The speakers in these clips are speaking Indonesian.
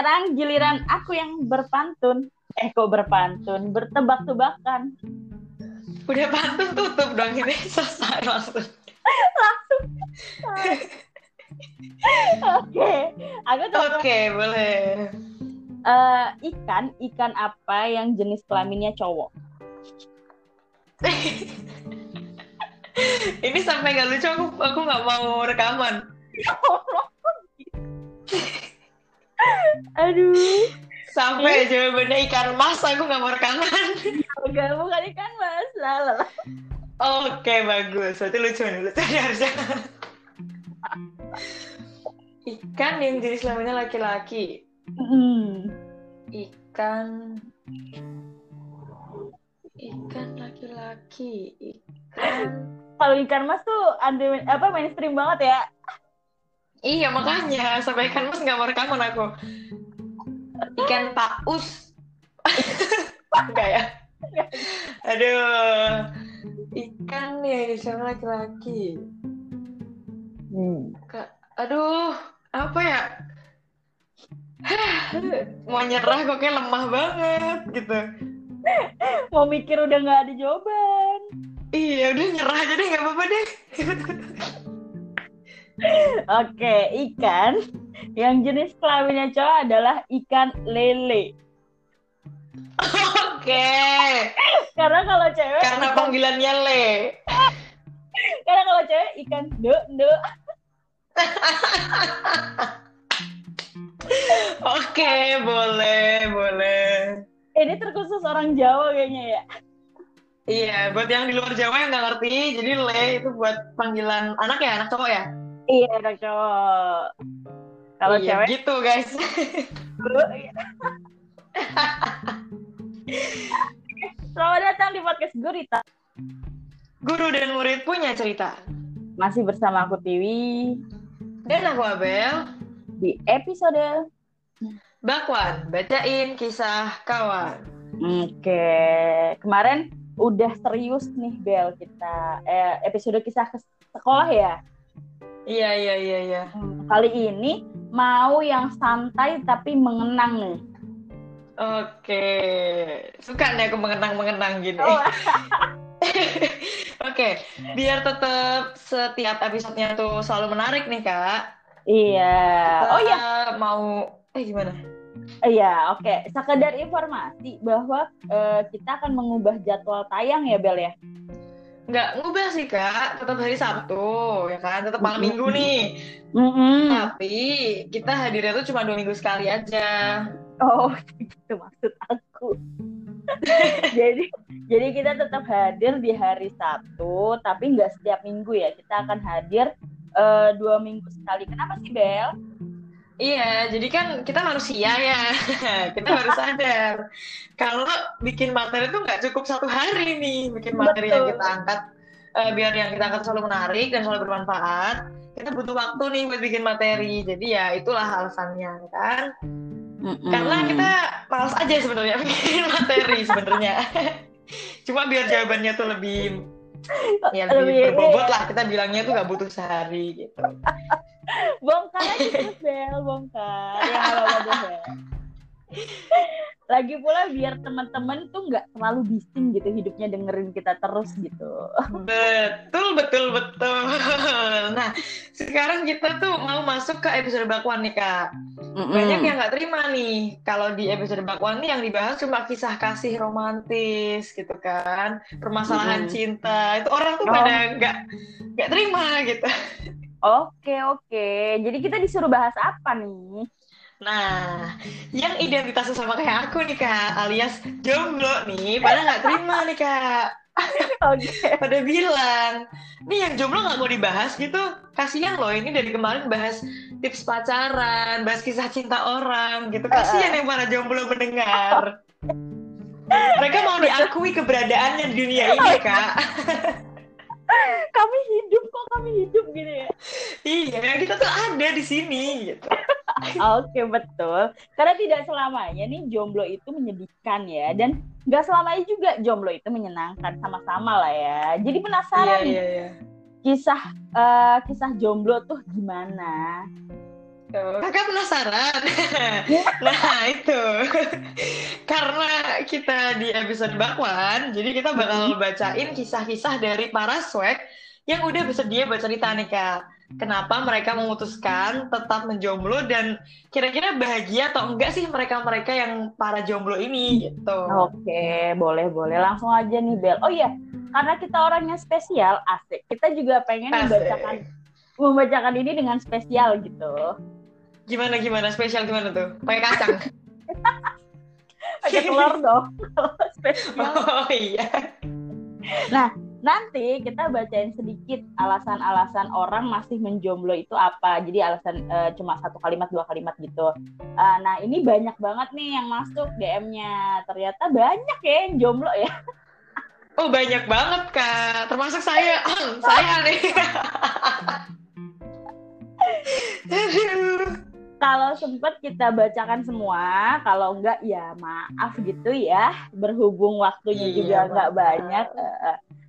sekarang giliran aku yang berpantun. Eh kok berpantun, bertebak-tebakan. Udah pantun tutup dong ini selesai langsung. Langsung. Oke, aku tuh Oke, boleh. eh, ikan, ikan apa yang jenis kelaminnya cowok? ini sampai nggak lucu aku aku nggak mau rekaman. Aduh, Sampai jawabannya ikan mas aku nggak mau rekaman. enggak bukan ikan mas. Lala. Oke bagus, berarti lucu nih lucu nih harusnya. Ikan yang jenis kelaminnya laki-laki. Hmm. Ikan ikan laki-laki. Ikan Kalau ikan mas tuh apa mainstream banget ya. Iya makanya sampai ikan mas nggak mau rekaman aku. Ikan paus. Enggak ya? Aduh. Ikan ya sama laki-laki. Hmm. Aduh, apa ya? mau nyerah kok kayak lemah banget gitu. Mau mikir udah nggak ada jawaban. Iya udah nyerah aja deh nggak apa-apa deh. Oke, ikan yang jenis kelaminnya cowok adalah ikan lele. Oke, Karena kalau cewek, karena ikan- panggilannya Le. karena kalau cewek ikan do do. Oke, boleh, boleh. Ini terkhusus orang Jawa kayaknya ya. Iya, buat yang di luar Jawa yang nggak ngerti, jadi Le itu buat panggilan anak ya, anak cowok ya? Iya, anak cowok. Kalau Iya, cewek gitu guys. iya. Selamat datang di podcast Gurita. Guru dan murid punya cerita. Masih bersama aku Tiwi Dan aku Abel, di episode Bakwan, bacain kisah kawan. Oke, kemarin udah serius nih Bel kita eh, episode kisah ke sekolah ya. Iya, iya, iya, iya. Hmm, Kali ini mau yang santai tapi mengenang nih. Oke, suka nih aku mengenang-mengenang gini. Oh. Oke, biar tetap setiap episodenya tuh selalu menarik nih kak. Iya. Kita Oh iya, mau eh gimana? iya. Oke. Sekedar informasi bahwa eh, kita akan mengubah jadwal tayang ya Bel ya. Nggak ngubah sih kak, tetap hari Sabtu ya kan, tetap malam Mm-mm. minggu nih. Mm-mm. Tapi kita hadirnya tuh cuma dua minggu sekali aja. Oh, itu maksud aku. jadi jadi kita tetap hadir di hari Sabtu, tapi nggak setiap minggu ya. Kita akan hadir eh, dua minggu sekali. Kenapa sih Bel? Iya, jadi kan kita manusia ya, kita harus sadar kalau bikin materi tuh nggak cukup satu hari nih, bikin materi yang Betul. kita angkat eh, biar yang kita angkat selalu menarik dan selalu bermanfaat. Kita butuh waktu nih buat bikin materi, jadi ya itulah alasannya kan. Karena kita malas aja sebenarnya bikin materi sebenarnya. Cuma biar jawabannya tuh lebih ya lebih, Lebih- berbobot lah kita bilangnya tuh nggak butuh sehari gitu. Bongkar aja terus Bel, bongkar. Ya nggak apa-apa Bel. Lagi pula biar teman-teman tuh nggak terlalu bising gitu hidupnya dengerin kita terus gitu. Betul, betul, betul. Nah, sekarang kita tuh mau masuk ke episode bakwan nih, Kak. Banyak yang nggak terima nih, kalau di episode bakwan nih yang dibahas cuma kisah kasih romantis gitu kan, permasalahan Mm-mm. cinta. Itu orang tuh Oh. pada nggak nggak terima gitu. Oke oke, jadi kita disuruh bahas apa nih? Nah, yang identitasnya sama kayak aku nih, Kak, alias jomblo nih, pada nggak terima nih, Kak. Oke. pada bilang nih yang jomblo nggak mau dibahas gitu kasihan loh ini dari kemarin bahas tips pacaran bahas kisah cinta orang gitu kasihan yang para jomblo mendengar mereka mau diakui keberadaannya di dunia ini kak Kami hidup kok kami hidup gitu ya. Iya kita tuh ada di sini gitu Oke betul. Karena tidak selamanya nih jomblo itu menyedihkan ya dan nggak selamanya juga jomblo itu menyenangkan sama-sama lah ya. Jadi iya penasaran nih iya iya kisah eh, kisah jomblo tuh gimana? Kakak penasaran? nah itu karena kita di episode bakwan, jadi kita bakal bacain kisah-kisah dari para swag yang udah bersedia baca cerita nih kak. Kenapa mereka memutuskan tetap menjomblo dan kira-kira bahagia atau enggak sih mereka-mereka yang para jomblo ini gitu. Oke, boleh boleh langsung aja nih Bel. Oh iya, karena kita orangnya spesial, asik. Kita juga pengen asik. membacakan membacakan ini dengan spesial gitu. Gimana gimana spesial gimana tuh? Pakai kacang. Pakai telur dong. spesial. Oh iya. Nah, nanti kita bacain sedikit alasan-alasan orang masih menjomblo itu apa. Jadi alasan uh, cuma satu kalimat dua kalimat gitu. Uh, nah ini banyak banget nih yang masuk DM-nya. Ternyata banyak ya yang jomblo ya. Oh banyak banget kak, termasuk saya. saya nih. kalau sempat kita bacakan semua, kalau enggak ya maaf gitu ya, berhubung waktunya iya, juga enggak banyak.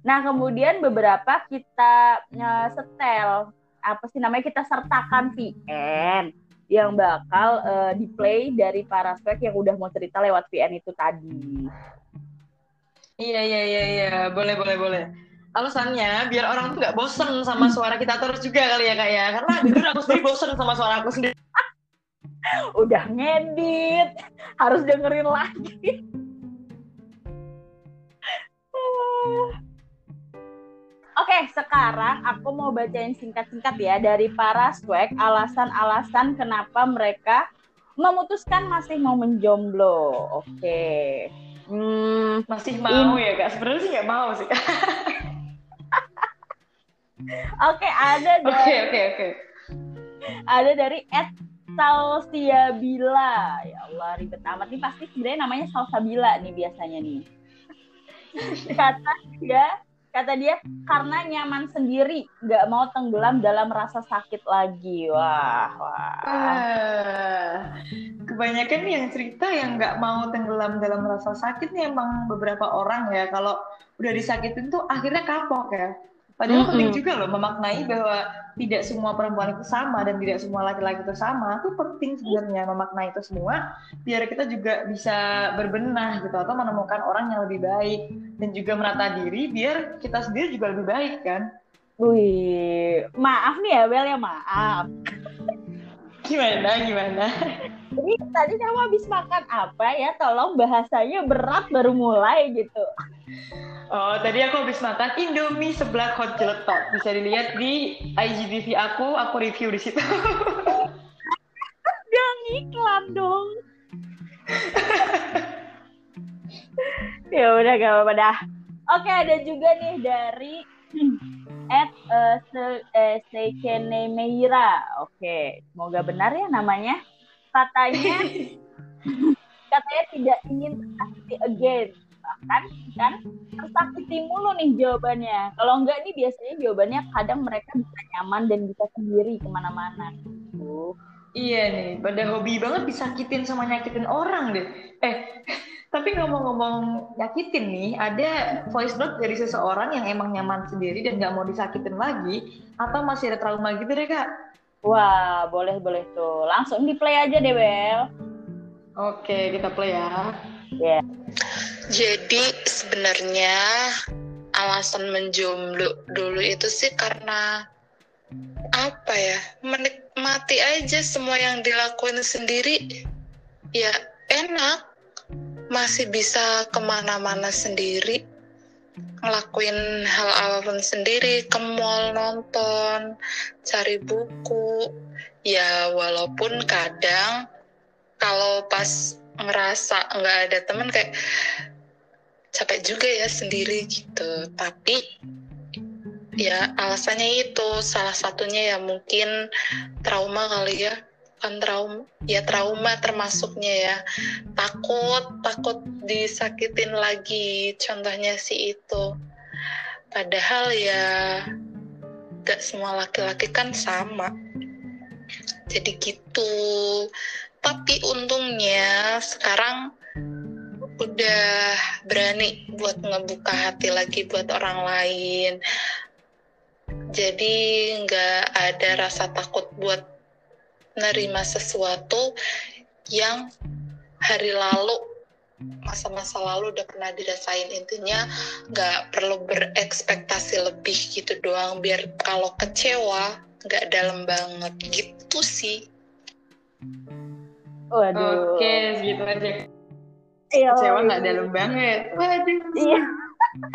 Nah kemudian beberapa kita uh, setel apa sih namanya kita sertakan VN yang bakal uh, di play dari para spek yang udah mau cerita lewat VN itu tadi. Iya iya iya iya boleh boleh boleh. Alasannya biar orang tuh nggak bosen sama suara kita terus juga kali ya kak ya karena jujur aku sendiri bosen sama suara aku sendiri. udah ngedit harus dengerin lagi. Oke, sekarang aku mau bacain singkat-singkat ya dari para swag alasan-alasan kenapa mereka memutuskan masih mau menjomblo. Oke. Hmm, masih mau in... ya kak? Sebenarnya sih nggak mau sih. Oke, ada dari Oke, oke, oke. Ada dari Ed Salsiabila. Ya Allah, ribet amat. Ini pasti sebenarnya namanya Salsabila nih biasanya nih. Kata dia, kata dia karena nyaman sendiri nggak mau tenggelam dalam rasa sakit lagi. Wah wah. Kebanyakan yang cerita yang nggak mau tenggelam dalam rasa sakit nih emang beberapa orang ya. Kalau udah disakitin tuh akhirnya kapok ya Padahal mm -hmm. penting juga loh memaknai bahwa tidak semua perempuan itu sama dan tidak semua laki-laki itu sama. Itu penting sebenarnya memaknai itu semua biar kita juga bisa berbenah gitu atau menemukan orang yang lebih baik dan juga merata diri biar kita sendiri juga lebih baik kan. Wih, maaf nih ya Bel ya maaf. Gimana gimana? Ini tadi kamu habis makan apa ya? Tolong bahasanya berat baru mulai gitu. Oh, tadi aku habis makan Indomie sebelah hot jeletot. Bisa dilihat di IGTV aku, aku review di situ. Jangan iklan dong. ya udah gak apa-apa dah. Oke, ada juga nih dari at uh, se, Meira. Oke, semoga benar ya namanya. Katanya katanya tidak ingin tersakiti again. Kan kan tersakiti mulu nih jawabannya. Kalau enggak nih biasanya jawabannya kadang mereka bisa nyaman dan bisa sendiri ke mana-mana. Gitu. iya nih pada hobi banget disakitin sama nyakitin orang deh. Eh tapi ngomong-ngomong nyakitin nih ada voice note dari seseorang yang emang nyaman sendiri dan nggak mau disakitin lagi atau masih ada trauma gitu deh kak wah boleh boleh tuh. Langsung di play aja deh Bel. Oke kita play ya. Ya yeah. Jadi sebenarnya alasan menjomblo dulu itu sih karena apa ya? Menikmati aja semua yang dilakuin sendiri ya enak. Masih bisa ke mana-mana sendiri ngelakuin hal apa pun sendiri ke mall nonton cari buku. Ya walaupun kadang kalau pas ngerasa nggak ada temen kayak capek juga ya sendiri gitu. Tapi ya alasannya itu. Salah satunya ya mungkin trauma kali ya kan trauma ya trauma termasuknya ya. Takut takut disakitin lagi contohnya sih itu. Padahal ya gak semua laki-laki kan sama. Jadi gitu. Tapi untungnya sekarang udah berani buat ngebuka hati lagi buat orang lain. Jadi nggak ada rasa takut buat nerima sesuatu yang hari lalu masa-masa lalu udah pernah dirasain intinya nggak perlu berekspektasi lebih gitu doang biar kalau kecewa nggak dalam banget gitu sih Waduh. Oke, gitu aja. Iya. Kecewa nggak dalam banget. Waduh. Iya.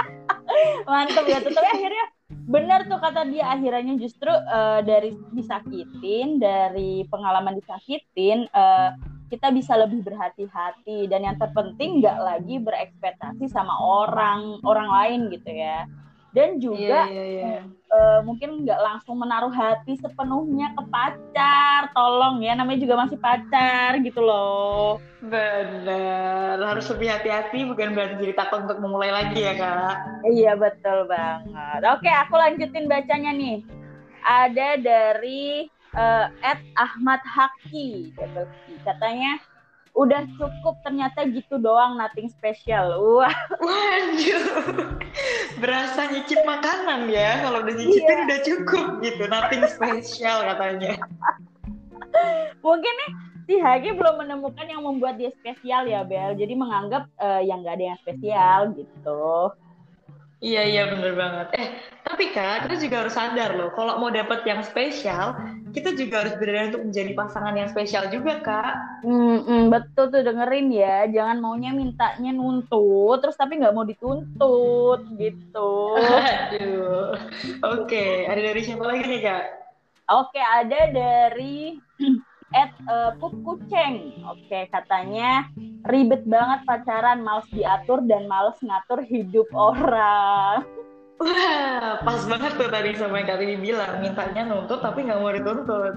Mantap ya. Tapi akhirnya benar tuh kata dia akhirnya justru uh, dari disakitin, dari pengalaman disakitin, uh, kita bisa lebih berhati-hati dan yang terpenting nggak lagi berekspektasi sama orang orang lain gitu ya dan juga yeah, yeah, yeah. Uh, mungkin nggak langsung menaruh hati sepenuhnya ke pacar tolong ya namanya juga masih pacar gitu loh. Benar harus lebih hati-hati bukan berarti jadi takut untuk memulai lagi ya kak. Iya betul banget. Oke aku lanjutin bacanya nih. Ada dari uh, Ahmad Haki gitu. katanya udah cukup ternyata gitu doang nothing special. Wah. Waduh. Berasa nyicip makanan ya kalau udah nyicipin iya. udah cukup gitu nothing special katanya. Mungkin nih si Hagi belum menemukan yang membuat dia spesial ya Bel. Jadi menganggap uh, yang gak ada yang spesial gitu Iya iya bener banget. Eh tapi kak kita juga harus sadar loh kalau mau dapet yang spesial kita juga harus berani untuk menjadi pasangan yang spesial juga kak. Hmm, betul tuh dengerin ya. Jangan maunya mintanya nuntut terus tapi nggak mau dituntut gitu. Aduh. Oke okay. ada dari siapa lagi nih kak? Oke okay, ada dari at uh, Kukuceng. Oke, katanya ribet banget pacaran, males diatur dan males ngatur hidup orang. Wah, pas banget tuh tadi sama yang Kak bilang, mintanya nuntut tapi nggak mau dituntut.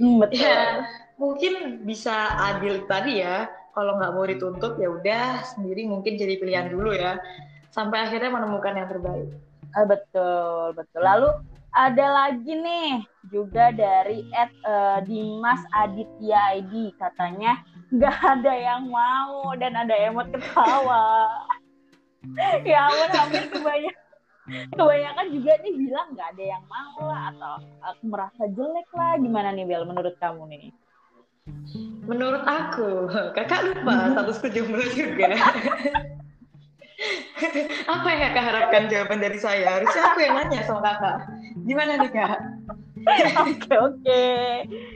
Hmm, betul. Ya, mungkin bisa adil tadi ya, kalau nggak mau dituntut ya udah sendiri mungkin jadi pilihan dulu ya, sampai akhirnya menemukan yang terbaik. Ah, betul, betul. Lalu ada lagi nih juga dari Ed uh, Dimas Aditya ID katanya nggak ada yang mau dan ada emot ketawa. Ya ampun hampir kebanyakan kebanyakan juga nih bilang nggak ada yang mau lah atau aku merasa jelek lah. Gimana nih Bel menurut kamu nih? Menurut aku kakak lupa statusku jomblo juga apa yang kakak harapkan? Jawaban dari saya. Harusnya aku yang nanya sama kakak. Gimana nih kak? Oke oke.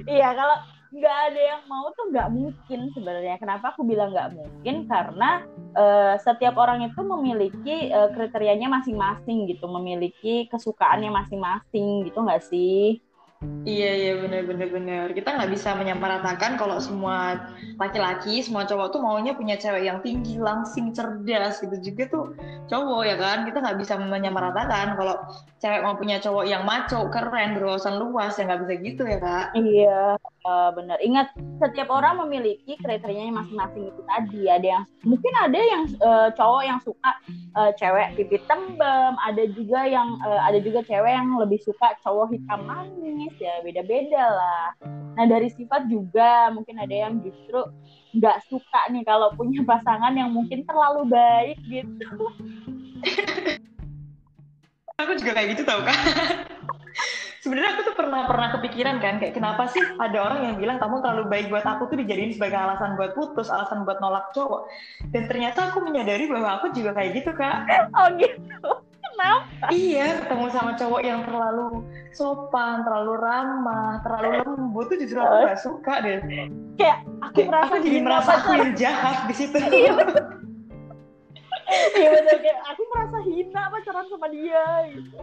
Iya kalau nggak ada yang mau tuh nggak mungkin sebenarnya. Kenapa aku bilang nggak mungkin? Karena uh, setiap orang itu memiliki uh, kriterianya masing-masing gitu. Memiliki kesukaannya masing-masing gitu nggak sih Iya iya benar benar benar. Kita nggak bisa menyamaratakan kalau semua laki-laki, semua cowok tuh maunya punya cewek yang tinggi, langsing, cerdas gitu juga tuh cowok ya kan. Kita nggak bisa menyamaratakan kalau cewek mau punya cowok yang maco, keren, berwawasan luas ya nggak bisa gitu ya kak. Iya uh, benar. Ingat setiap orang memiliki kriterianya masing-masing itu tadi. Ada yang mungkin ada yang uh, cowok yang suka uh, cewek pipi tembem, ada juga yang uh, ada juga cewek yang lebih suka cowok hitam manis ya beda-beda lah. Nah dari sifat juga mungkin ada yang justru nggak suka nih kalau punya pasangan yang mungkin terlalu baik gitu. aku juga kayak gitu tau kan. Sebenarnya aku tuh pernah pernah kepikiran kan kayak kenapa sih ada orang yang bilang kamu terlalu baik buat aku tuh dijadiin sebagai alasan buat putus, alasan buat nolak cowok. Dan ternyata aku menyadari bahwa aku juga kayak gitu kak. Oh gitu kenapa? Iya, ketemu sama cowok yang terlalu sopan, terlalu ramah, terlalu lembut tuh justru aku gak suka deh. Kayak aku kayak, merasa aku jadi merasa aku yang jahat di situ. Iya, iya betul kayak aku merasa hina pacaran sama dia gitu.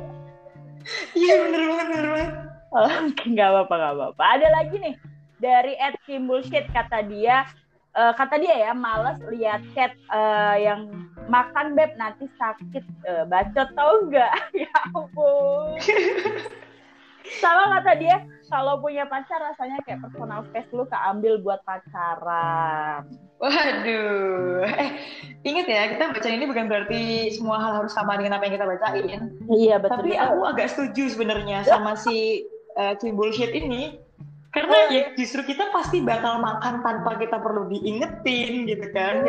Iya bener banget bener banget. Oh, gak apa-apa gak apa-apa. Ada lagi nih dari Ed Kim Bullshit kata dia uh, kata dia ya males lihat chat uh, yang makan beb nanti sakit uh, bacot tau nggak ya ampun sama kata dia kalau punya pacar rasanya kayak personal space lu keambil buat pacaran. Waduh. Eh inget ya kita baca ini bukan berarti semua hal harus sama dengan apa yang kita bacain. Iya betul tapi aku agak setuju sebenarnya sama si uh, bullshit ini karena oh, ya justru kita pasti bakal makan tanpa kita perlu diingetin gitu kan.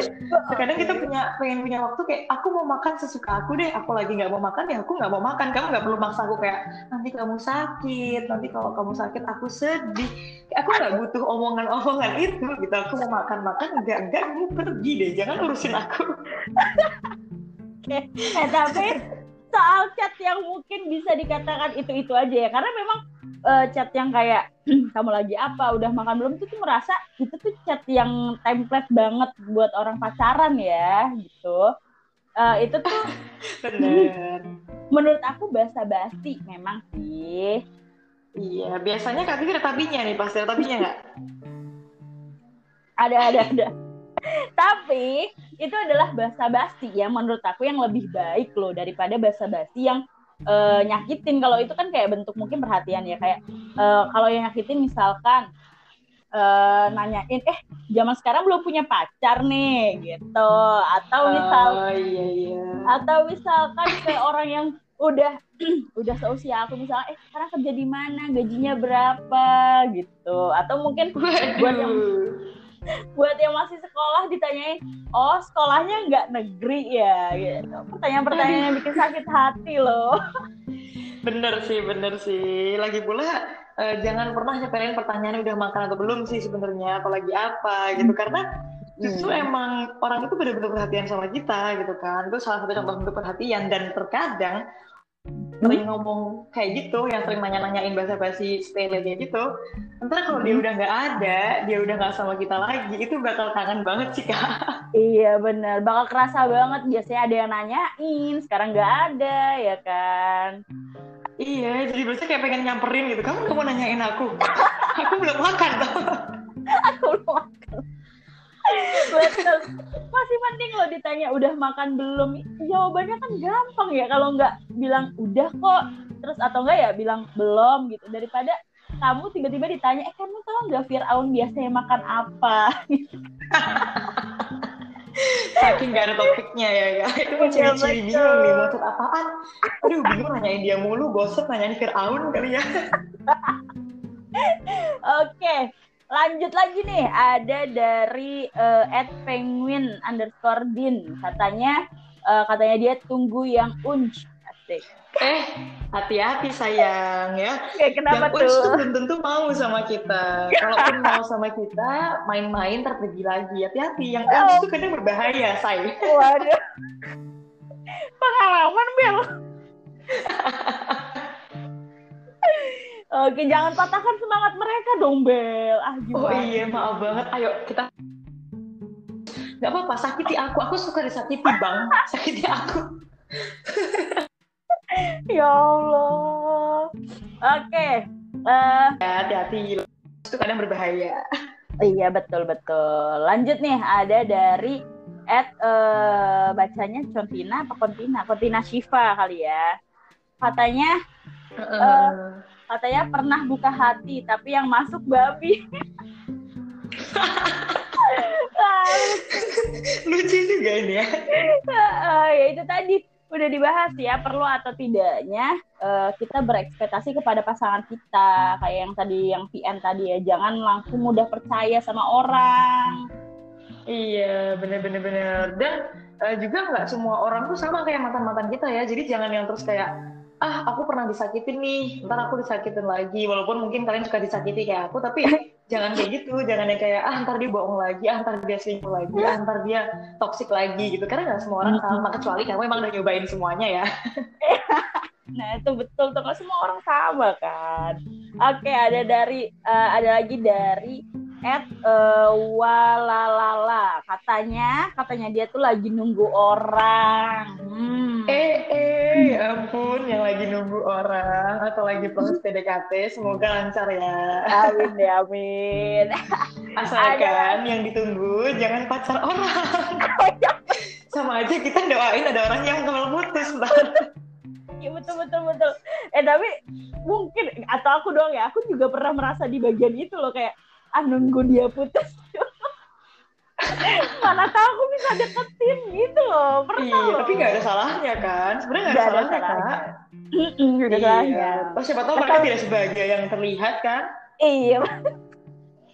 Kadang kita punya pengen punya waktu kayak aku mau makan sesuka aku deh aku lagi nggak mau makan ya aku nggak mau makan. Kamu nggak perlu maksa aku kayak nanti kamu sakit nanti kalau kamu sakit aku sedih. Aku nggak butuh omongan-omongan itu gitu. Aku mau makan makan enggak enggak kamu pergi deh jangan urusin aku. Eh tapi soal chat yang mungkin bisa dikatakan itu itu aja ya. Karena memang uh, chat yang kayak kamu lagi apa? Udah makan belum? Itu tuh merasa itu tuh chat yang template banget buat orang pacaran ya gitu. Uh, itu tuh bener. menurut aku basa basi memang sih. Iya biasanya kak ada tabinya nih pasti ada tabinya nggak? Ada ada ada. Tapi itu adalah basa basi ya menurut aku yang lebih baik loh daripada basa basi yang uh, nyakitin. Kalau itu kan kayak bentuk mungkin perhatian ya kayak uh, kalau yang nyakitin misalkan uh, nanyain eh zaman sekarang belum punya pacar nih gitu. Atau misal oh, iya, iya. atau misalkan kayak orang yang udah udah seusia aku misalnya eh sekarang kerja di mana? Gajinya berapa? Gitu. Atau mungkin buat yang buat yang masih sekolah ditanyain oh sekolahnya nggak negeri ya? Gitu. Pertanyaan-pertanyaan yang bikin sakit hati loh. Bener sih bener sih. Lagi pula uh, jangan pernah nyepelin pertanyaan udah makan atau belum sih sebenarnya atau lagi apa gitu. Karena justru hmm. emang orang itu benar-benar perhatian sama kita gitu kan. Itu salah satu contoh bentuk perhatian. Dan terkadang sering ngomong kayak gitu yang sering nanya-nanyain bahasa basi kayak gitu ntar kalau dia udah nggak ada dia udah nggak sama kita lagi itu bakal kangen banget sih kak. Iya bener. Bakal kerasa banget. Biasanya ada yang nanyain sekarang nggak ada ya kan? Iya jadi biasanya kayak pengen nyamperin gitu. Kamu kamu nanyain aku? Aku belum makan tau. Aku belum makan Betul. Masih penting loh ditanya udah makan belum. Jawabannya kan gampang ya kalau nggak bilang udah kok. Terus atau enggak ya bilang belum gitu. Daripada kamu tiba-tiba ditanya, eh kamu tahu nggak Fir'aun biasanya makan apa? Saking gak ada topiknya ya, ya. Itu mau iya, ciri-ciri bingung nih, maksud apaan? Aduh, bingung nanyain dia mulu, bosen nanyain Fir'aun kali ya. Oke, lanjut lagi nih ada dari uh, at penguin underscore din. Katanya uh, katanya dia tunggu yang unj. Asik. Eh hati-hati sayang ya. Kayak kenapa yang tuh? tuh belum tentu mau sama kita. Kalaupun mau sama kita main-main terpergi lagi. Hati-hati yang unj oh. tuh kadang berbahaya say. Waduh. Pengalaman Bel Oke, jangan patahkan semangat mereka dong, Bel. Ah, gimana? Oh iya, maaf banget. Ayo kita Gak apa-apa, sakiti aku. Aku suka disakiti, Bang. Sakiti aku. ya Allah. Oke. Uh, hati-hati. Itu kadang berbahaya. Iya, betul-betul. Lanjut nih, ada dari at uh, bacanya Contina apa Kontina? Kontina Shiva kali ya. Katanya uh, uh, katanya pernah buka hati tapi yang masuk babi. Lucu juga ini ya. Uh, ya itu tadi udah dibahas ya perlu atau tidaknya uh, kita berekspektasi kepada pasangan kita. Kayak yang tadi yang PN tadi ya jangan langsung mudah percaya sama orang. Iya bener-bener bener dan uh, juga nggak semua orang tuh sama kayak mantan mantan kita ya. Jadi jangan yang terus kayak ah aku pernah disakitin nih ntar aku disakitin lagi. Walaupun mungkin kalian suka disakiti kayak aku tapi jangan kayak gitu. Jangan yang kayak ah ntar dia bohong lagi ah ntar dia selingkuh lagi ah ntar dia toksik lagi gitu. Karena nggak semua orang sama kecuali kamu emang udah nyobain semuanya ya. Nah itu betul tuh. Semua orang sama kan. Oke ada dari uh, ada lagi dari at uh, walalala. Katanya katanya dia tuh lagi nunggu orang. Hmm. eh eh ya ampun yang lagi nunggu orang atau lagi proses PDKT semoga lancar ya. Amin ya amin. Asalkan ada... yang ditunggu jangan pacar orang. Sama aja kita doain ada orang yang mau putus Iya betul betul betul. Eh tapi mungkin atau aku doang ya, aku juga pernah merasa di bagian itu loh kayak ah nunggu dia putus mana tahu aku bisa deketin gitu loh pernah iya, loh. tapi nggak ada salahnya kan sebenarnya nggak ada, salahnya, salahnya kan Gak ada iya. salahnya oh, siapa tahu mereka tidak sebagai yang terlihat kan Iya.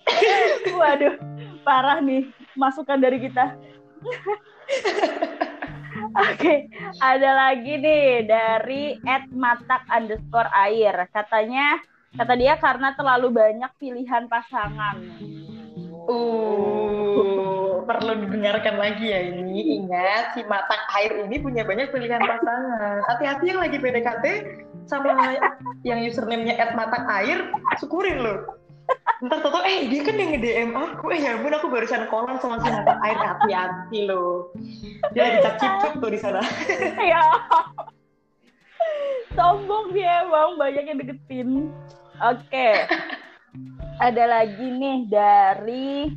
Waduh, parah nih masukan dari kita. Oke, okay. ada lagi nih dari @matak underscore air. Katanya, kata dia karena terlalu banyak pilihan pasangan. Uh, perlu didengarkan lagi ya ini. Ingat, si matak air ini punya banyak pilihan pasangan. Hati-hati yang lagi PDKT sama yang username-nya @matak air, syukurin loh. Ntar tau eh dia kan yang nge-DM aku. Eh ya ampun aku barusan kolan sama si mata air. Hati-hati loh. Dia lagi cicip tuh di sana. Ya. Sombong dia emang banyak yang deketin oke okay. ada lagi nih dari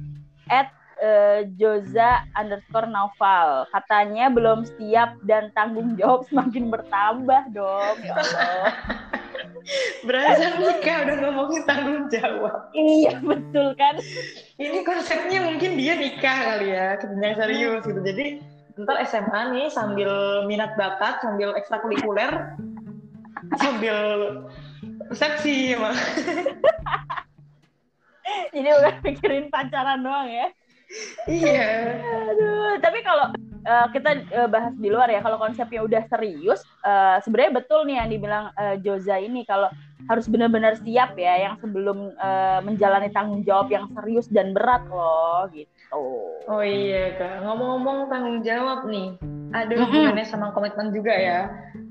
at uh, Joza underscore Naufal katanya belum siap dan tanggung jawab semakin bertambah dong ya Allah Berasa nikah udah ngomongin tanggung jawab. Iya betul kan. Ini konsepnya mungkin dia nikah kali ya, yang serius gitu. Jadi ntar SMA nih sambil minat bakat, sambil ekstrakurikuler, sambil seksi emang. Jadi udah pikirin pacaran doang ya. Iya. Aduh, tapi kalau uh, kita uh, bahas di luar ya, kalau konsepnya udah serius, uh, sebenarnya betul nih yang dibilang uh, Joza ini kalau harus benar-benar siap ya, yang sebelum uh, menjalani tanggung jawab yang serius dan berat loh, gitu. Oh iya kak, ngomong-ngomong tanggung jawab nih, ada hubungannya sama komitmen juga ya.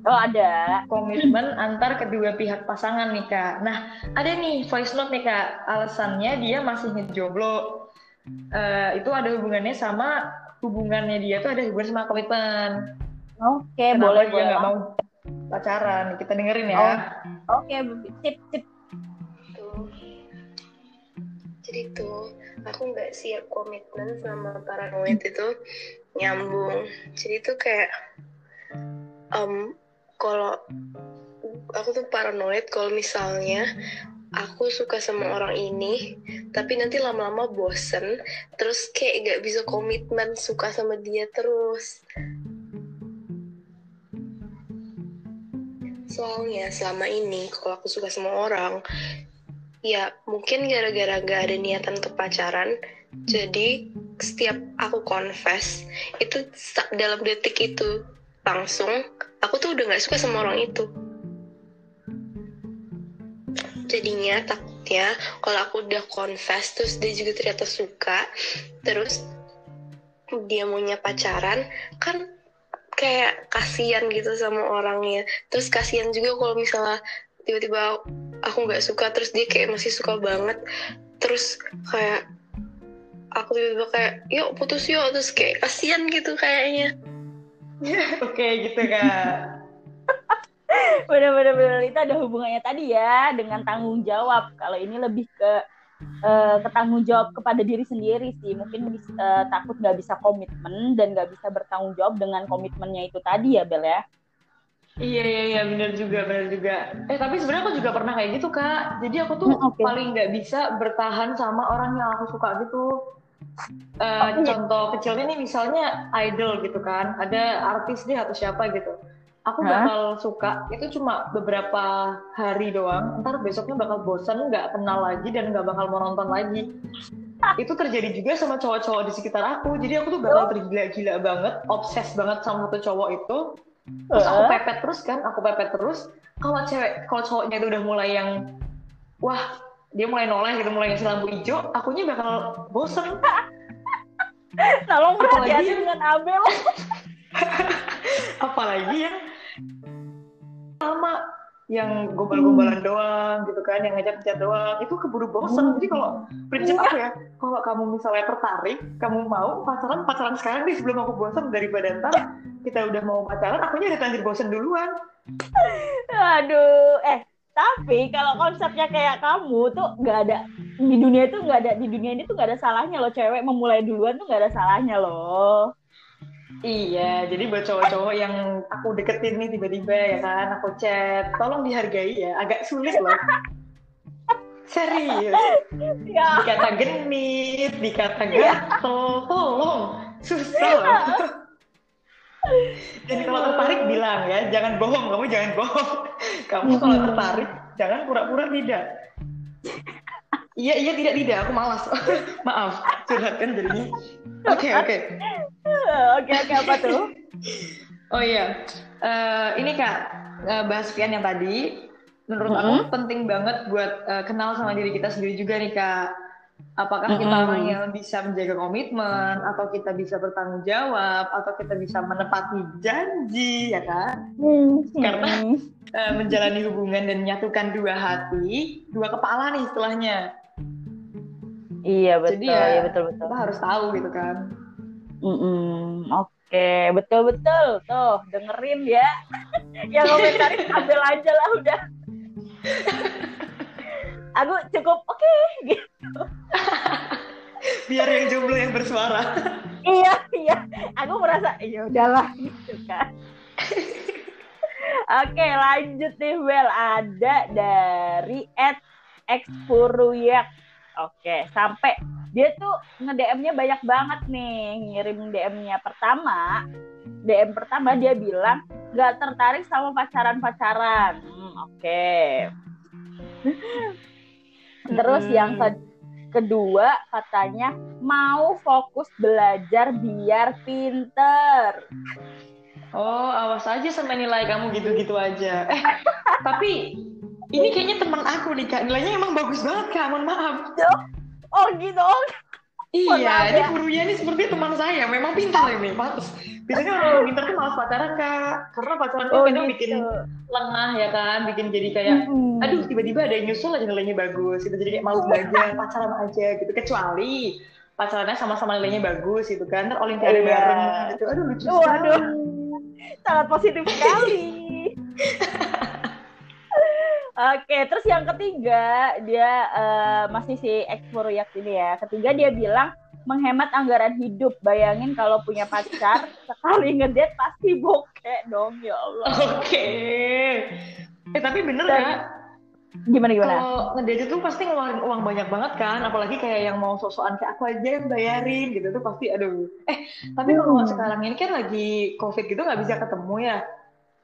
Oh ada. Komitmen antar kedua pihak pasangan nih kak. Nah ada nih voice note nih kak, alasannya dia masih ngejomblo uh, itu ada hubungannya sama hubungannya dia tuh ada hubungan sama komitmen. Oke, okay, boleh dia nggak mau pacaran? Kita dengerin ya. Oh, Oke, okay, tip tip. Tuh. Jadi tuh aku nggak siap komitmen sama paranoid itu nyambung. Jadi tuh kayak um, kalau aku tuh paranoid kalau misalnya aku suka sama orang ini tapi nanti lama-lama bosen terus kayak gak bisa komitmen suka sama dia terus soalnya selama ini kalau aku suka sama orang ya mungkin gara-gara gak ada niatan untuk pacaran jadi setiap aku confess itu dalam detik itu langsung aku tuh udah gak suka sama orang itu. Jadinya takutnya kalau aku udah confess terus dia juga ternyata suka terus dia maunya pacaran kan kayak kasihan gitu sama orangnya. Terus kasihan juga kalau misalnya tiba-tiba aku nggak suka terus dia kayak masih suka banget terus kayak aku tiba-tiba kayak yuk putus yuk terus kayak kasihan gitu kayaknya oke okay, gitu kak bener-bener itu ada hubungannya tadi ya dengan tanggung jawab kalau ini lebih ke uh, ke tanggung jawab kepada diri sendiri sih mungkin bisa, uh, takut nggak bisa komitmen dan nggak bisa bertanggung jawab dengan komitmennya itu tadi ya Bel ya Iya iya iya benar juga benar juga. Eh tapi sebenarnya aku juga pernah kayak gitu kak. Jadi aku tuh hmm, okay. paling nggak bisa bertahan sama orang yang aku suka gitu. Uh. Contoh kecilnya nih misalnya idol gitu kan. Ada artis dia atau siapa gitu. Aku bakal suka. Itu cuma beberapa hari doang. Ntar besoknya bakal bosan nggak kenal lagi dan nggak bakal mau nonton lagi. Itu terjadi juga sama cowok-cowok di sekitar aku. Jadi aku tuh bakal tergila-gila banget obses banget sama satu cowok itu. Terus aku pepet terus kan aku pepet terus. Kalau cewek kalau cowoknya itu udah mulai yang wah dia mulai noleh gitu mulai ngasih lampu hijau akunya bakal bosen. Tolong berhati-hati dengan Abel. Apalagi yang sama yang gombal-gombalan hmm. doang gitu kan yang ngajak-ngajak doang. Itu keburu bosan hmm. jadi kalau prinsip aku ya kalau kamu misalnya tertarik kamu mau pacaran pacaran sekarang nih sebelum aku bosan daripada ntar kita udah mau pacaran aku udah lanjut bosan duluan. Aduh. Eh tapi kalau konsepnya kayak kamu tuh nggak ada di dunia itu nggak ada di dunia ini tuh nggak ada salahnya loh cewek memulai duluan tuh nggak ada salahnya loh Iya, jadi buat cowok-cowok yang aku deketin nih tiba-tiba ya kan, aku chat, tolong dihargai ya, agak sulit loh. Serius. Ya. Dikata genit, dikata gatel, tolong. Susah loh. Dan kalau tertarik bilang ya, jangan bohong, kamu jangan bohong. Kamu kalau tertarik, jangan pura-pura tidak. Iya iya tidak tidak aku malas. Maaf curhat kan jadinya. Oke oke. Oke oke apa tuh? Oh iya, uh, ini kak uh, bahas Pian yang tadi. Menurut mm -hmm. aku penting banget buat uh, kenal sama diri kita sendiri juga nih kak. Apakah kita mm -hmm. orang yang bisa menjaga komitmen, atau kita bisa bertanggung jawab, atau kita bisa menepati janji, ya kan? Mm -hmm. Karena uh, menjalani hubungan dan menyatukan dua hati, dua kepala nih istilahnya. Iya betul, Jadi ya, iya betul betul. Kita harus tahu gitu kan. Mm -mm. Oke, betul betul. Tuh dengerin ya. Yang komentarin ambil aja lah udah. Aku cukup oke okay, gitu. Biar yang jomblo yang bersuara. iya iya. Aku merasa ya udahlah gitu kan. Oke lanjut nih Bel ada dari Ed Expuruyak Oke, sampai dia tuh nge-DM-nya banyak banget nih, ngirim DM-nya pertama. DM pertama dia bilang gak tertarik sama pacaran-pacaran. Hmm, oke. Terus hmm. yang ke kedua katanya mau fokus belajar biar pinter. Oh, awas aja sama nilai kamu gitu-gitu aja. Eh, tapi ini kayaknya teman aku nih kak nilainya emang bagus banget kak mohon maaf oh gitu oh. Iya, ini gurunya ini seperti teman saya. Memang pintar ini, pantas. Biasanya orang pintar tuh malas pacaran kak, karena pacaran tuh oh, kadang gitu. bikin lengah ya kan, bikin jadi kayak, hmm. aduh tiba-tiba ada yang nyusul aja nilainya bagus, gitu jadi kayak malu belajar, pacaran aja gitu. Kecuali pacarannya sama-sama nilainya bagus gitu kan, ntar olimpiade iya. bareng gitu. Aduh lucu oh, aduh. Sangat positif sekali. Oke, terus yang ketiga dia uh, masih si Exploriak ini ya. Ketiga dia bilang menghemat anggaran hidup. Bayangin kalau punya pacar sekali ngedate pasti bokeh dong ya Allah. Oke. Eh tapi bener Dan, ya. Gimana gimana? Kalau ngedate itu pasti ngeluarin uang banyak banget kan, apalagi kayak yang mau sok-sokan kayak aku aja yang bayarin gitu tuh pasti aduh. Eh, tapi kalau hmm. sekarang ini kan lagi Covid gitu nggak bisa ketemu ya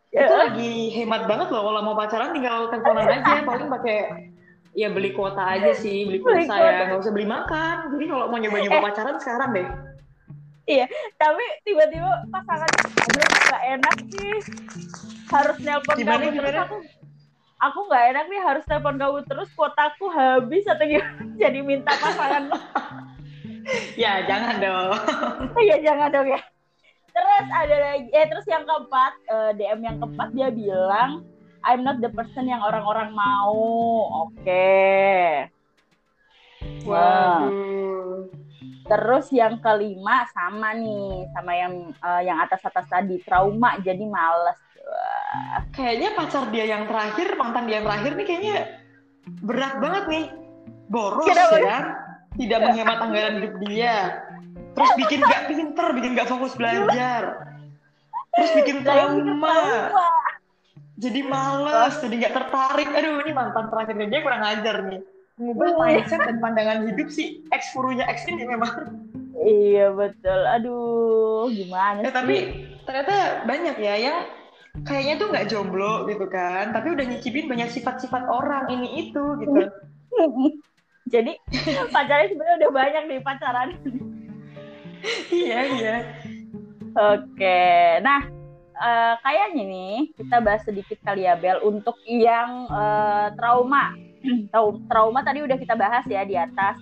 itu ya. lagi hemat banget loh kalau mau pacaran tinggal teleponan aja paling pakai ya beli kuota aja sih beli kuota ya. nggak usah beli makan. Jadi kalau mau nyoba nyoba eh. pacaran sekarang deh. Iya tapi tiba-tiba pasangan aduh nggak enak sih. Harus nelpon kamu terus. aku aku nggak enak nih harus telepon kamu terus. Kuotaku habis atau gimana? Jadi minta pasangan ya jangan dong. Ya jangan dong ya. Terus ada lagi eh terus yang keempat uh, eh, DM yang keempat dia bilang I'm not the person yang orang-orang mau oke okay. wow Terus yang kelima sama nih, sama yang uh, yang atas-atas tadi trauma jadi males. Wah. Kayaknya pacar dia yang terakhir, mantan dia yang terakhir nih kayaknya berat banget nih. Boros Kira ya kan? Tidak menghemat anggaran hidup dia terus bikin gak pinter bikin gak fokus belajar terus bikin trauma jadi males jadi gak tertarik. Aduh ini mantan terakhir dia kurang ajar nih. Mengubah mindset dan pandangan hidup si ex furunya ex ini memang. Iya betul. Aduh gimana ya, tapi ternyata banyak ya yang kayaknya tuh nggak jomblo gitu kan tapi udah nyicipin banyak sifat-sifat orang ini itu gitu. Jadi pacarnya sebenarnya udah banyak nih pacaran. Iya iya. Oke nah uh, kayaknya nih kita bahas sedikit kali ya Bel untuk yang uh, trauma trauma tadi udah kita bahas ya di atas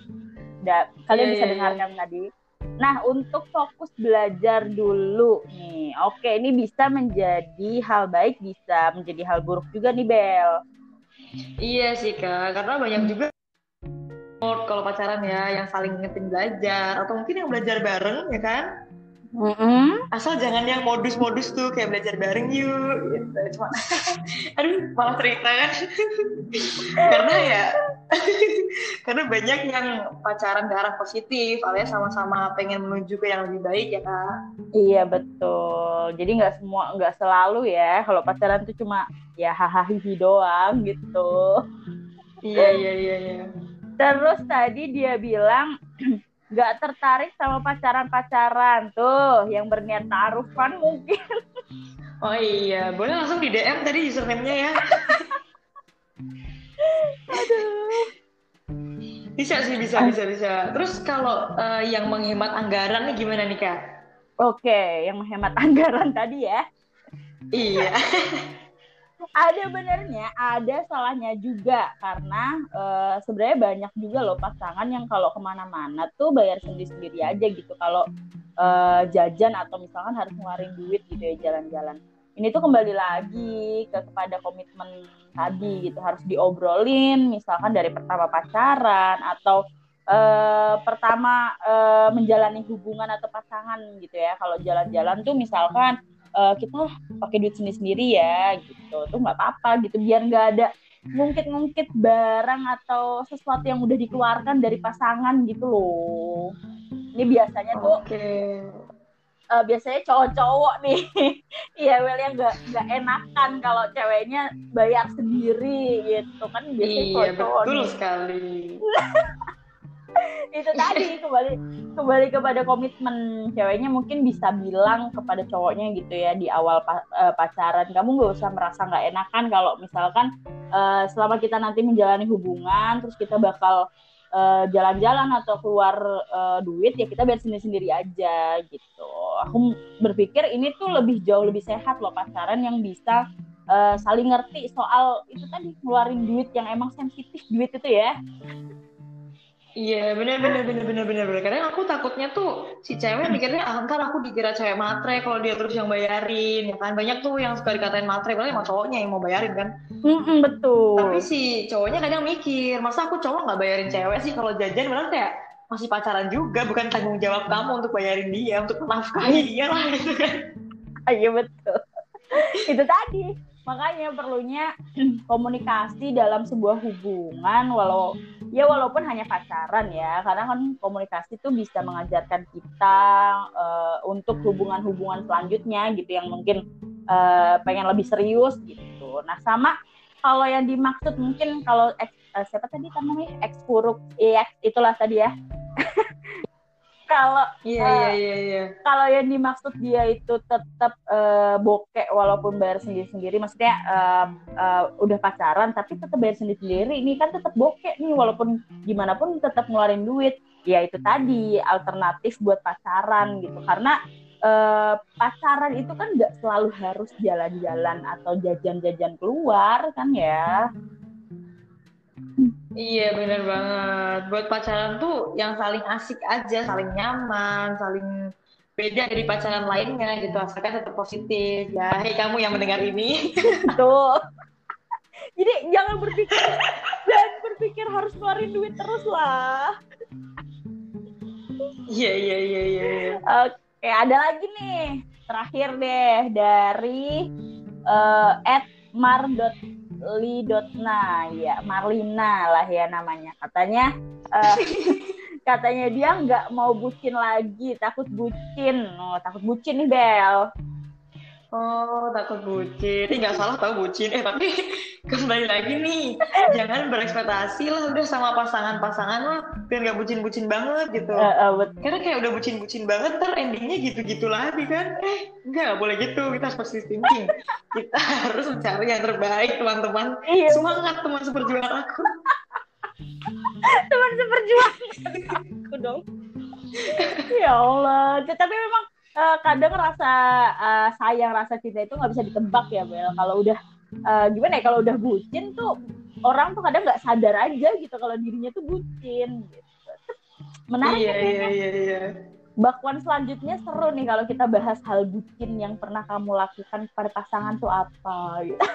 da, kalian yeah, bisa yeah, iya. dengarkan yeah. tadi Nah, untuk fokus belajar dulu nih. Oke, ini bisa menjadi hal baik, bisa menjadi hal buruk juga nih, Bel. Iya sih, Kak. Karena banyak juga kalau pacaran ya yang saling ngetin belajar atau mungkin yang belajar bareng ya kan Mm-hmm. Asal jangan yang modus-modus tuh kayak belajar bareng yuk gitu. Cuma aduh malah cerita kan. karena ya karena banyak yang pacaran ke arah positif alias sama-sama pengen menuju ke yang lebih baik ya kak. Iya betul. Jadi nggak semua nggak selalu ya kalau pacaran tuh cuma ya hahaha doang gitu. iya iya iya iya. Terus tadi dia bilang nggak tertarik sama pacaran-pacaran tuh yang berniat taruhan mungkin. Oh iya, boleh langsung di DM tadi username-nya ya. Aduh. bisa sih bisa bisa bisa terus kalau uh, yang menghemat anggaran nih gimana nih kak oke yang menghemat anggaran tadi ya iya ada benernya, ada salahnya juga karena uh, sebenarnya banyak juga loh pasangan yang kalau ke mana-mana tuh bayar sendiri-sendiri aja gitu. Kalau uh, jajan atau misalkan harus ngeluarin duit gitu ya jalan-jalan. Ini tuh kembali lagi ke kepada komitmen tadi gitu harus diobrolin, misalkan dari pertama pacaran atau uh, pertama uh, menjalani hubungan atau pasangan gitu ya. Kalau jalan-jalan tuh misalkan uh, kita pakai duit sendiri sendiri ya gitu. Tuh nggak apa-apa gitu. Biar nggak ada ngungkit-ngungkit barang atau sesuatu yang udah dikeluarkan dari pasangan gitu loh. Ini biasanya tuh okay. uh, biasanya cowok-cowok nih. Iya well yang nggak nggak enakan kalau ceweknya bayar sendiri gitu. Kan biasanya iya, cowok-cowok betul nih. sekali itu tadi kembali kembali kepada komitmen. Ceweknya mungkin bisa bilang kepada cowoknya gitu ya di awal uh, pacaran kamu nggak usah merasa nggak enakan kalau misalkan uh, selama kita nanti menjalani hubungan terus kita bakal jalan jalan-jalan atau keluar uh, duit ya kita biar sendiri-sendiri aja gitu. Aku berpikir ini tuh lebih jauh lebih sehat loh pacaran yang bisa uh, saling ngerti soal itu tadi ngeluarin duit yang emang sensitif duit itu ya Iya benar benar benar benar benar benar. Karena aku takutnya tuh si cewek mikirnya ah, ntar aku dikira cewek matre kalau dia terus yang bayarin, ya kan banyak tuh yang suka dikatain matre, padahal emang cowoknya yang mau bayarin kan. Mm-mm, betul. Tapi si cowoknya kadang mikir, masa aku cowok nggak bayarin cewek sih kalau jajan, padahal kayak masih pacaran juga, bukan tanggung jawab kamu untuk bayarin dia, untuk menafkahi dia lah gitu kan. Iya betul. Itu tadi makanya perlunya komunikasi dalam sebuah hubungan walau ya walaupun hanya pacaran ya karena kan komunikasi itu bisa mengajarkan kita uh, untuk hubungan-hubungan selanjutnya gitu yang mungkin uh, pengen lebih serius gitu. Nah sama kalau yang dimaksud mungkin kalau uh, siapa tadi namanya? Ekspuruk iya itulah tadi ya kalau iya, uh, iya iya iya. kalau yang dimaksud dia itu tetap uh, bokek walaupun bayar sendiri sendiri maksudnya uh, uh, udah pacaran tapi tetap bayar sendiri sendiri ini kan tetap bokek nih walaupun gimana pun tetap ngeluarin duit. Ya itu tadi alternatif buat pacaran gitu. Karena uh, pacaran itu kan nggak selalu harus jalan-jalan atau jajan-jajan keluar kan ya Iya bener banget. Buat pacaran tuh yang saling asik aja, saling nyaman, saling beda dari pacaran lainnya gitu. Asalkan tetap positif. Ya, hei kamu yang mendengar ini. Tuh. Jadi jangan berpikir jangan berpikir harus ngeluarin duit terus lah. Iya iya iya iya. Oke, ada lagi nih. Terakhir deh dari uh, Lidotna ya Marlina lah ya namanya. Katanya uh, katanya dia nggak mau bucin lagi takut bucin. Oh takut bucin nih Bel Oh, takut bucin. Ini nggak salah tau bucin. Eh, tapi kembali lagi nih. Jangan berekspektasi lah udah sama pasangan-pasangan lah. Biar nggak bucin-bucin banget gitu. Uh, uh, Karena kayak udah bucin-bucin banget, ntar endingnya gitu-gitu lagi kan. Eh, nggak boleh gitu. Kita harus positive thinking. Kita harus mencari yang terbaik, teman-teman. Iya. Semangat teman seperjuangan aku. teman seperjuangan aku dong. ya Allah. Tapi memang uh, kadang rasa uh, sayang rasa cinta itu nggak bisa ditebak ya Bel kalau udah uh, gimana ya kalau udah bucin tuh orang tuh kadang nggak sadar aja gitu kalau dirinya tuh bucin gitu. menarik iya, iya, iya, iya. Bakwan selanjutnya seru nih kalau kita bahas hal bucin yang pernah kamu lakukan pada pasangan tuh apa gitu.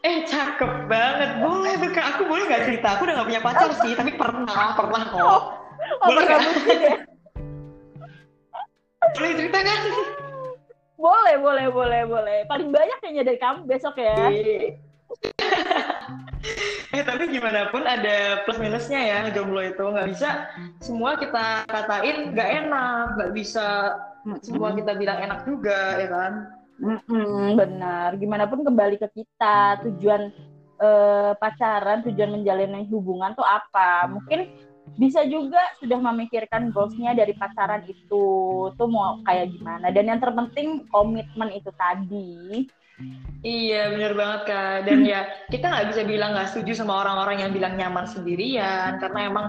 Eh cakep banget, boleh tuh kak. Aku boleh nggak cerita? Aku udah gak punya pacar sih, tapi pernah, pernah kok. Oh, oh boleh pernah bucin ya? Boleh cerita kan? Boleh, boleh, boleh, boleh. Paling banyak kayaknya dari kamu besok ya. eh tapi gimana pun ada plus minusnya ya jomblo itu. Nggak bisa semua kita katain nggak enak. Nggak bisa semua kita bilang enak juga ya kan? Mm-mm, benar. Gimana pun kembali ke kita tujuan uh, pacaran tujuan menjalin hubungan tuh apa? Mungkin bisa juga sudah memikirkan goalsnya dari pacaran itu tuh mau kayak gimana dan yang terpenting komitmen itu tadi Iya bener banget kak dan ya kita nggak bisa bilang nggak setuju sama orang-orang yang bilang nyaman sendirian karena emang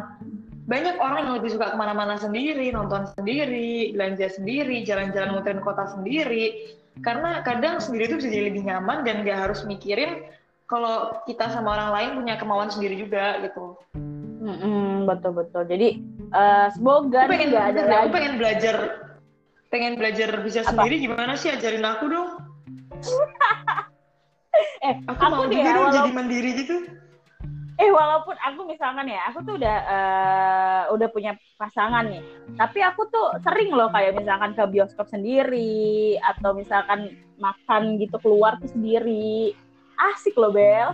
banyak orang yang lebih suka ke mana-mana sendiri, nonton sendiri, belanja sendiri, jalan-jalan muterin kota sendiri. Karena kadang sendiri itu bisa jadi lebih nyaman dan gak harus mikirin kalau kita sama orang lain punya kemauan sendiri juga gitu. Mm-mm, betul betul. Jadi uh, semoga aku pengen, nggak ada lagi. Aku pengen belajar pengen belajar bisa Apa? sendiri gimana sih ajarin aku dong. eh, aku, aku mau juga ya, dong jadi mandiri gitu eh walaupun aku misalkan ya aku tuh udah uh, udah punya pasangan nih tapi aku tuh sering loh kayak misalkan ke bioskop sendiri atau misalkan makan gitu keluar tuh sendiri asik loh Bel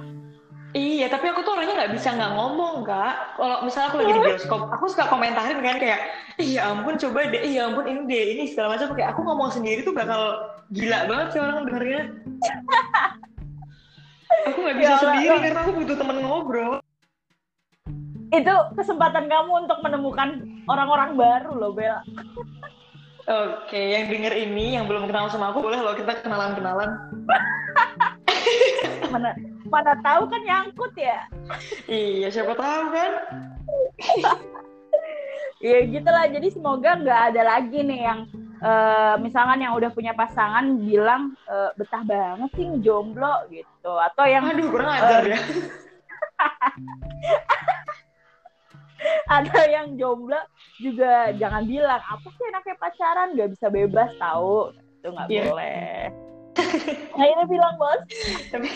Iya, tapi aku tuh orangnya nggak bisa nggak ngomong, kak. Kalau misalnya aku lagi di bioskop, aku suka komentarin kan kayak, iya ampun coba deh, iya ampun ini deh, ini segala macam. Kayak aku ngomong sendiri tuh bakal gila banget sih orang dengernya. aku nggak bisa ya, sendiri ya. karena aku butuh temen ngobrol itu kesempatan kamu untuk menemukan orang-orang baru loh Bella Oke, yang denger ini yang belum kenal sama aku boleh loh kita kenalan-kenalan. Mana tahu kan nyangkut ya? iya, siapa tahu kan? Iya gitulah. Jadi semoga nggak ada lagi nih yang uh, misalkan yang udah punya pasangan bilang uh, betah banget sih jomblo gitu atau yang aduh kurang ajar uh, ya ada yang jomblo juga jangan bilang apa sih enaknya pacaran nggak bisa bebas tahu itu nggak yeah. boleh Akhirnya bilang bos. Tapi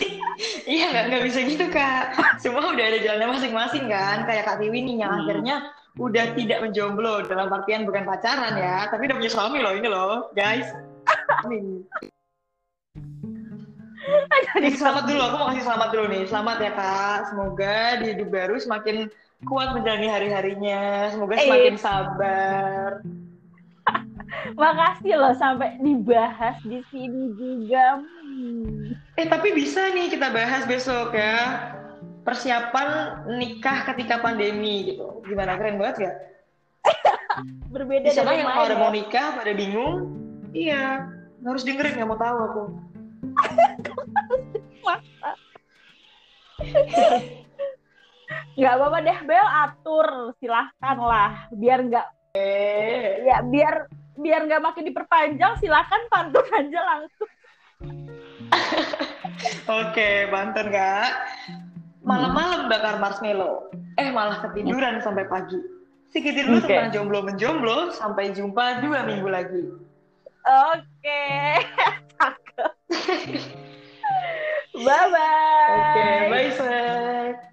iya nggak nggak bisa gitu kak. Semua udah ada jalannya masing-masing kan. Kayak Kak Tiwi nih yang hmm. akhirnya udah tidak menjomblo dalam artian bukan pacaran ya, tapi udah punya suami loh ini loh, guys. Jadi selamat dulu, aku mau kasih selamat dulu nih. Selamat ya kak, semoga di hidup baru semakin kuat menjalani hari-harinya, semoga eh. semakin sabar. Makasih loh sampai dibahas di sini juga. Eh tapi bisa nih kita bahas besok ya persiapan nikah ketika pandemi gitu. Gimana keren banget ya? Berbeda Misalnya yang pada mau nikah pada bingung, iya harus dengerin nggak mau tahu aku. Nggak apa-apa deh Bel atur silahkan lah biar nggak eh. ya biar biar nggak makin diperpanjang silakan pantun aja langsung. Oke pantun kak. Malam-malam bakar marshmallow. Eh malah ketiduran sampai pagi. Sedikit dulu okay. tentang jomblo menjomblo sampai jumpa dua minggu lagi. Oke. Okay. cakep. Bye bye oke okay, bye